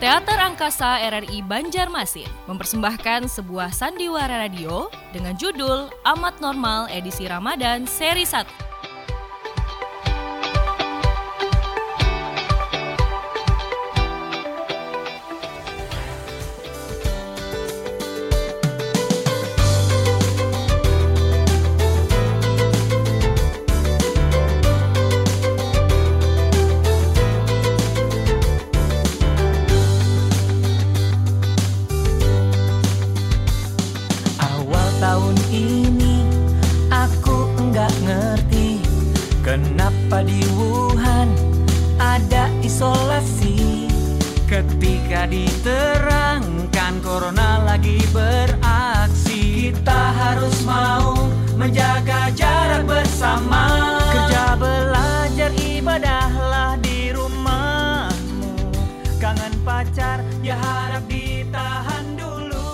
Teater Angkasa RRI Banjarmasin mempersembahkan sebuah sandiwara radio dengan judul Amat Normal edisi Ramadan seri 1. Bersama Kerja belajar ibadahlah di rumahmu Kangen pacar ya harap ditahan dulu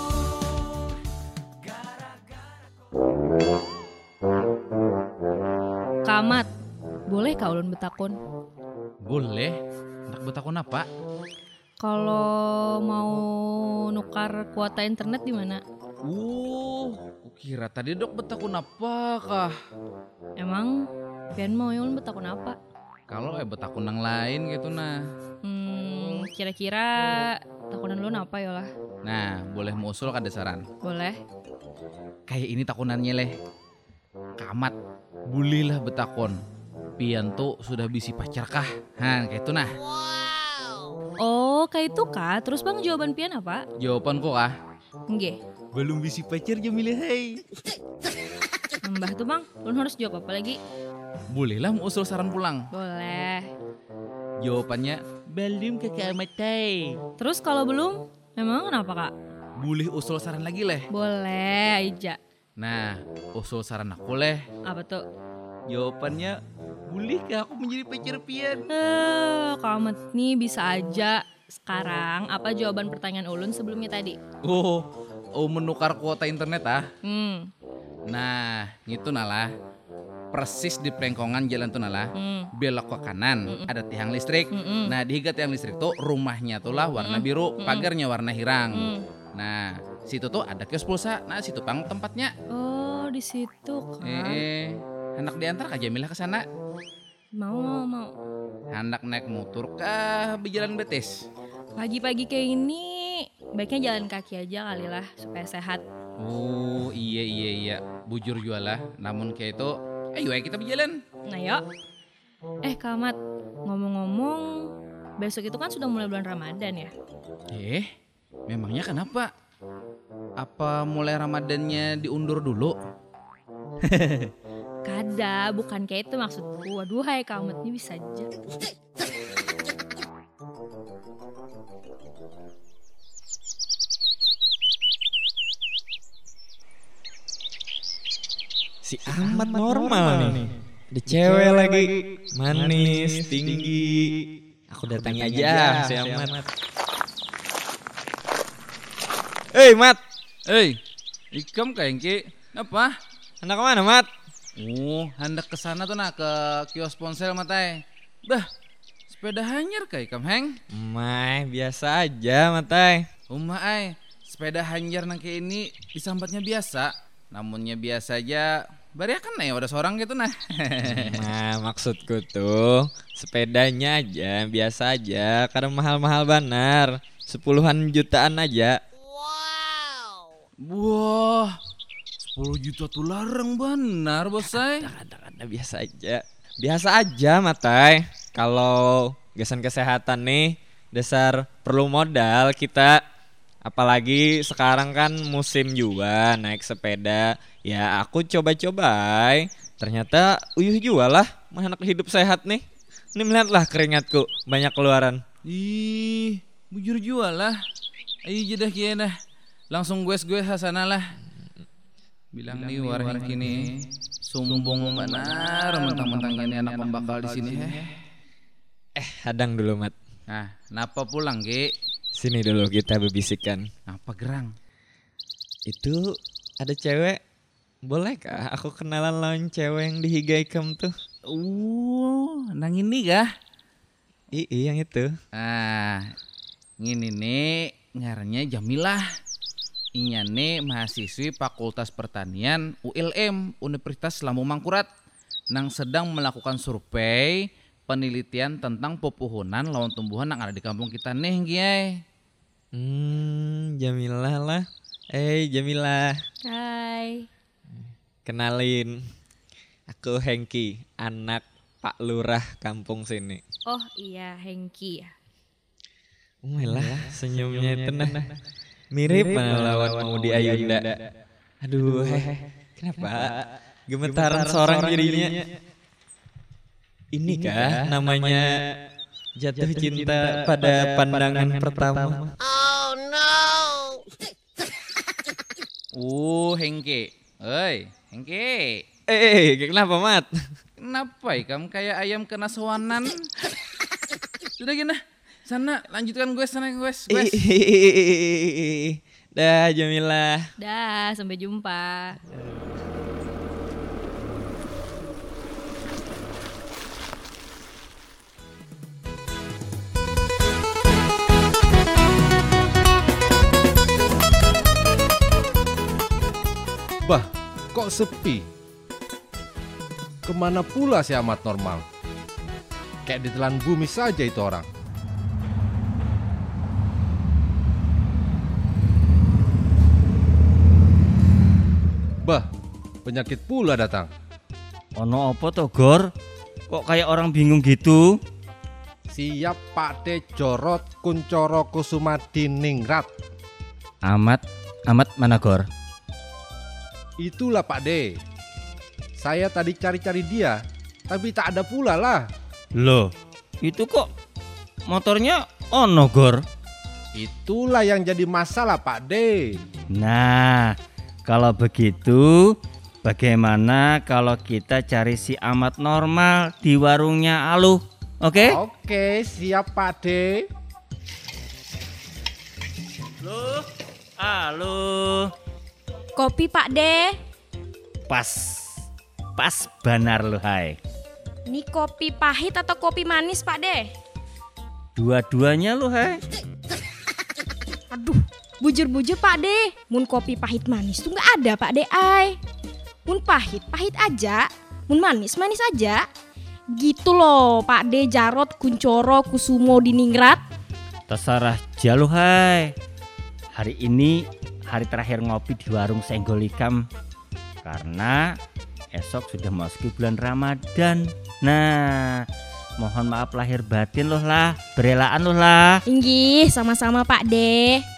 Kamat, boleh kak ulun betakun? Boleh. Nak betakun apa? Kalau mau nukar kuota internet di mana? Uh, kira tadi dok betakun apa kah? Emang pian mau ulun betakun apa? Kalau eh betakun yang lain gitu nah. Hmm, kira-kira takunan lu apa ya lah? Nah, boleh mau usul kada saran. Boleh? Kayak ini takunannya leh. Kamat, bulilah betakon. Pian tuh sudah bisi pacar kah? Han, kayak itu nah. Oh, kayak itu kak. Terus bang jawaban pian apa? Jawaban kok kah? Nggih. Belum bisi pacar Jamila hai. Mbah tuh bang, ulun harus jawab apa lagi? Bolehlah mau usul saran pulang. Boleh. Jawabannya belum kakak matai. Terus kalau belum, emang kenapa kak? Boleh usul saran lagi leh. Boleh aja. Nah, usul saran aku leh. Apa tuh? Jawabannya bolehkah aku menjadi pacar pian? Eh, kamet nih bisa aja. Sekarang apa jawaban pertanyaan ulun sebelumnya tadi? Oh, oh menukar kuota internet ah. Hmm, Nah, itu nalah. Persis di pelengkongan jalan tuh nalah. hmm, Belok ke kanan ada tiang listrik. mm-mm, Nah, di tiang listrik tuh rumahnya tuh lah warna biru, pagarnya warna hirang. hmm. Nah, situ tuh ada kios pulsa. Nah, situ pang tempatnya. Oh, di situ kak. Eh, anak diantar aja milah ke sana. Mau, mau, mau. Hendak naik motor kah berjalan betis? Pagi-pagi kayak ini, baiknya jalan kaki aja kali lah supaya sehat. Oh iya iya iya Bujur jualah Namun kayak itu Ayo ayo kita berjalan Nah yuk. Eh Kamat, ngomong-ngomong, besok itu kan sudah mulai bulan Ramadan ya? Eh Memangnya kenapa? Apa mulai Ramadannya diundur dulu? Kada, bukan kayak itu maksudku. Waduh, hai Kamat, ini bisa aja. Si Ahmad normal nih. Di cewek lagi manis, tinggi. Aku datangi aja si Ahmad. Hei Mat, Eh Ikam kayak ki Apa? hendak ke mana Mat? Oh hendak ke sana tuh nah ke kios ponsel matai Dah Sepeda hanyar kayak ikam heng Mai, biasa aja Matai. Uma ay Sepeda hanyar nang ini Disambatnya biasa Namunnya biasa aja Bari kan ya udah seorang gitu nah Nah, maksudku tuh sepedanya aja, biasa aja, karena mahal-mahal banar. Sepuluhan jutaan aja. Wah, 10 juta tuh larang benar bos saya. Kadang-kadang biasa aja. Biasa aja, Matai. Kalau gasan kesehatan nih, dasar perlu modal kita. Apalagi sekarang kan musim juga naik sepeda. Ya aku coba-coba. Ternyata uyuh juga lah, anak hidup sehat nih. Ini melihatlah keringatku, banyak keluaran. Ih, bujur jual lah. Ayo jedah kia dah. Langsung gue gue hasana lah. Bilang nih warung kini sumbung benar mentang-mentang ini anak pembakal di sini. Eh, hadang dulu, Mat. Nah, napa pulang Ki? Sini dulu kita berbisikkan. Apa gerang? Itu ada cewek. Bolehkah aku kenalan lawan cewek yang dihigai kamu tuh? Uh, nang ini kah? Ii yang itu. Ah, Ngini nih ngarannya Jamilah. Inyane mahasiswi Fakultas Pertanian ULM Universitas Lampung Mangkurat nang sedang melakukan survei penelitian tentang pepohonan lawan tumbuhan yang ada di kampung kita nih, Giai. Hmm, Jamilah lah. Eh, Jamilah. Hai. Kenalin. Aku Hengki, anak Pak Lurah kampung sini. Oh iya, Hengki ya. Umelah, senyumnya itu nah. Mirip mana lawan mau di Ayunda. Aduh, heh. Kenapa? Gemetaran seorang dirinya. Ini kah namanya jatuh cinta pada pandangan pertama? Uh, Hengki. Oi, Hengki. Eh, kenapa mat? Kenapa ya kamu kayak ayam kena sewanan? Sudah gini, sana lanjutkan gue sana gue. Dah Jamilah. Dah, sampai jumpa. Kok sepi? Ke mana pula si amat normal? Kayak ditelan bumi saja itu orang. Bah, penyakit pula datang. Ono apa to, Gor? Kok kayak orang bingung gitu? Siap Pak De Jorot Kuncoro Kusuma Diningrat. Amat, amat mana, Gor? Itulah Pak De. Saya tadi cari-cari dia, tapi tak ada pula lah. Loh, itu kok motornya ono, Gor? Itulah yang jadi masalah Pak De. Nah, kalau begitu bagaimana kalau kita cari si amat normal di warungnya Aluh? Oke? Oke, siap Pak De. Loh, Aluh. Kopi Pak De. Pas. Pas banar lu, hai. Ini kopi pahit atau kopi manis Pak De? Dua-duanya lu, hai. Aduh, bujur-bujur Pak De. Mun kopi pahit manis tuh nggak ada Pak De ai. Mun pahit pahit aja, mun manis manis aja. Gitu loh Pak De Jarot Kuncoro Kusumo Diningrat. Terserah jalu hai. Hari ini hari terakhir ngopi di warung Senggolikam karena esok sudah masuk bulan Ramadan. Nah, mohon maaf lahir batin loh lah, berelaan loh lah. Inggih, sama-sama Pak De.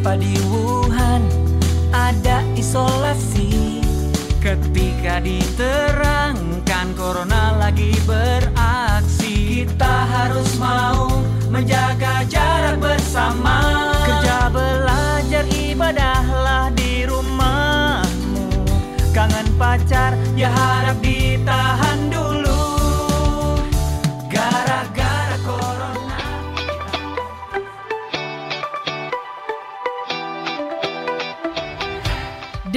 Kenapa di Wuhan ada isolasi. Ketika diterangkan corona lagi beraksi. Kita harus mau menjaga jarak bersama. Kerja belajar ibadahlah di rumahmu. Kangen pacar ya harap ditahan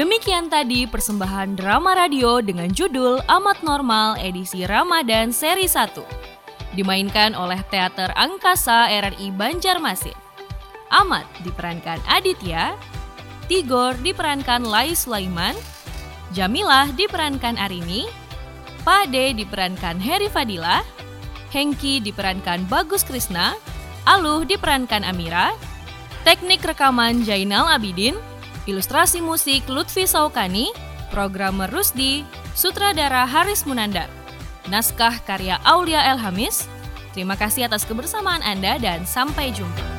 Demikian tadi persembahan drama radio dengan judul Amat Normal edisi Ramadan seri 1. Dimainkan oleh Teater Angkasa RRI Banjarmasin. Amat diperankan Aditya, Tigor diperankan Lai Sulaiman, Jamilah diperankan Arini, Pade diperankan Heri Fadila, Hengki diperankan Bagus Krisna, Aluh diperankan Amira, teknik rekaman Jainal Abidin, ilustrasi musik Lutfi Saukani, programmer Rusdi, sutradara Haris Munandar, naskah karya Aulia Elhamis. Terima kasih atas kebersamaan Anda dan sampai jumpa.